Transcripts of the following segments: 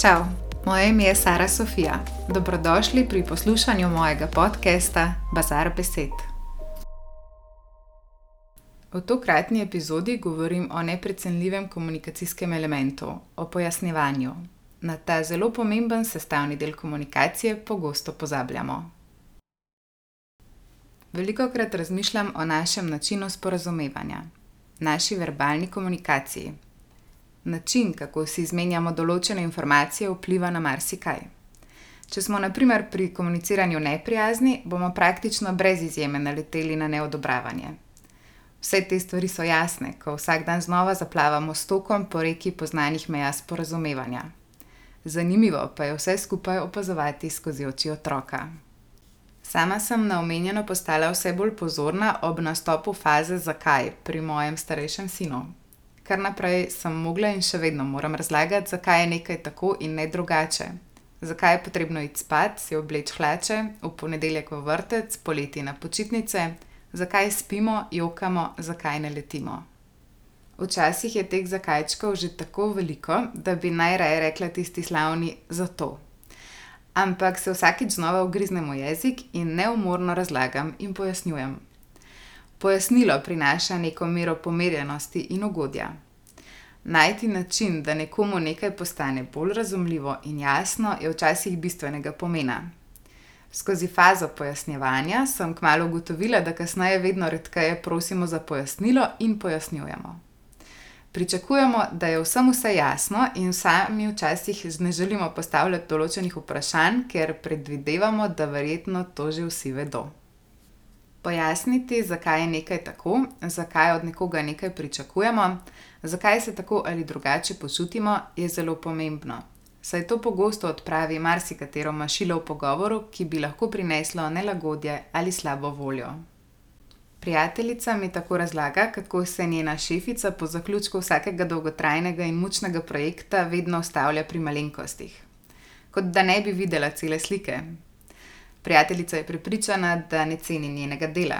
Čau, moje ime je Sara Sofija. Dobrodošli pri poslušanju mojega podcasta Bazar Besed. V tokratni epizodi govorim o neprecenljivem komunikacijskem elementu, o pojasnjevanju. Na ta zelo pomemben sestavni del komunikacije pogosto pozabljamo. Veliko krat razmišljam o našem načinu sporazumevanja, naši verbalni komunikaciji. Način, kako si izmenjamo določene informacije, vpliva na marsikaj. Če smo, na primer, pri komuniciranju neprijazni, bomo praktično brez izjeme naleteli na neodobravanje. Vse te stvari so jasne, ko vsak dan znova zaplavamo s tokom po reki poznanih meja sporazumevanja. Zanimivo pa je vse skupaj opazovati skozi oči otroka. Sama sem na omenjeno postala vse bolj pozorna ob nastopu faze zakaj pri mojem starejšem sinu. Kar naprej sem mogla in še vedno moram razlagati, zakaj je nekaj tako in ne drugače. Zakaj je potrebno iti spat, si obleči hlače, v ponedeljek v vrtec, poleti na počitnice, zakaj spimo, jokamo, zakaj ne letimo. Včasih je teh zakajčkov že tako veliko, da bi najraje rekla tisti slavni zato ampak se vsakič znova ugriznem v jezik in neumorno razlagam in pojasnjujem. Pojasnilo prinaša neko mero pomirjenosti in ugodja. Najti način, da nekomu nekaj postane bolj razumljivo in jasno, je včasih bistvenega pomena. Skozi fazo pojasnjevanja sem kmalo ugotovila, da kasneje vedno redkeje prosimo za pojasnilo in pojasnjujemo. Pričakujemo, da je vsem vse jasno, in sami včasih ne želimo postavljati določenih vprašanj, ker predvidevamo, da verjetno to že vsi vedo. Pojasniti, zakaj je nekaj tako, zakaj od nekoga nekaj pričakujemo, zakaj se tako ali drugače počutimo, je zelo pomembno, saj to pogosto odpravi marsikatero mašilo v pogovoru, ki bi lahko prineslo nelagodje ali slabo voljo. Prijateljica mi tako razlaga, kako se njena šefica po zaključku vsakega dolgotrajnega in mučnega projekta vedno ustavlja pri malenkostih, kot da ne bi videla cele slike. Prijateljica je prepričana, da ne ceni njenega dela.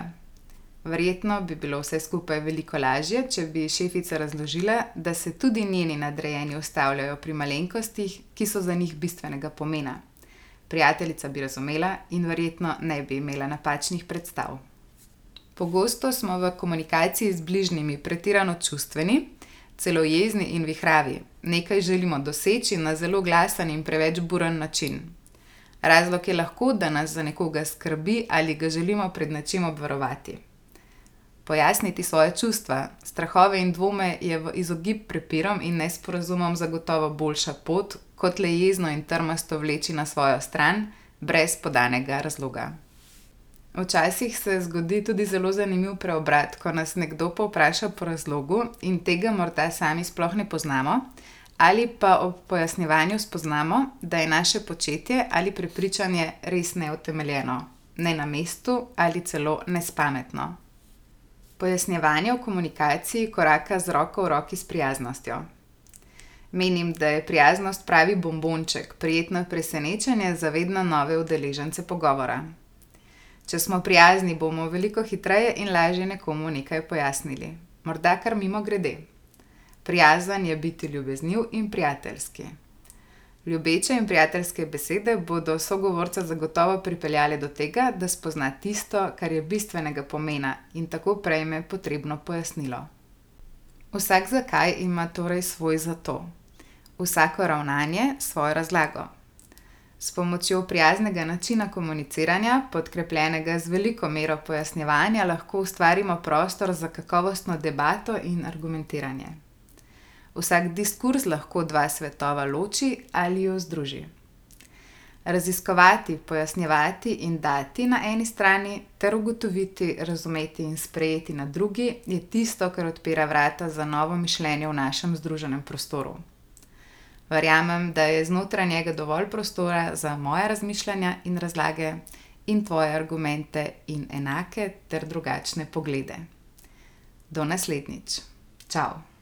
Verjetno bi bilo vse skupaj veliko lažje, če bi šefica razložila, da se tudi njeni nadrejeni ustavljajo pri malenkostih, ki so za njih bistvenega pomena. Prijateljica bi razumela in verjetno ne bi imela napačnih predstav. Pogosto smo v komunikaciji z bližnjimi pretirano čustveni, celo jezni in vihravi, nekaj želimo doseči na zelo glasen in preveč buren način. Razlog je lahko, da nas za nekoga skrbi ali ga želimo pred nečim obvarovati. Pojasniti svoje čustva, strahove in dvome je v izogib prepirom in nesporazumom zagotovo boljša pot, kot le jezno in trmasto vleči na svojo stran, brez podanega razloga. Včasih se zgodi tudi zelo zanimiv preobrat, ko nas nekdo povpraša po razlogu in tega morda sami sploh ne poznamo, ali pa ob pojasnjevanju spoznamo, da je naše početje ali prepričanje res neutemeljeno, ne na mestu ali celo nespametno. Pojasnjevanje v komunikaciji koraka z roko v roki s prijaznostjo. Menim, da je prijaznost pravi bombonček, prijetno presenečenje za vedno nove udeležence pogovora. Če smo prijazni, bomo veliko hitreje in lažje nekomu nekaj pojasnili, morda kar mimo grede. Prijazen je biti ljubezniv in prijateljski. Ljubeče in prijateljske besede bodo sogovorca zagotovo pripeljale do tega, da spozna tisto, kar je bistvenega pomena, in tako prejme potrebno pojasnilo. Vsak zakaj ima torej svoj zato, vsako ravnanje svojo razlago. S pomočjo prijaznega načina komuniciranja, podkrepljenega z veliko mero pojasnjevanja, lahko ustvarimo prostor za kakovostno debato in argumentiranje. Vsak diskurz lahko dva svetova loči ali ju združi. Raziskovati, pojasnjevati in dati na eni strani, ter ugotoviti, razumeti in sprejeti na drugi, je tisto, kar odpira vrata za novo mišljenje v našem združenem prostoru. Verjamem, da je znotraj njega dovolj prostora za moje razmišljanja in razlage, in tvoje argumente, in enake ter drugačne poglede. Do naslednjič. Ciao!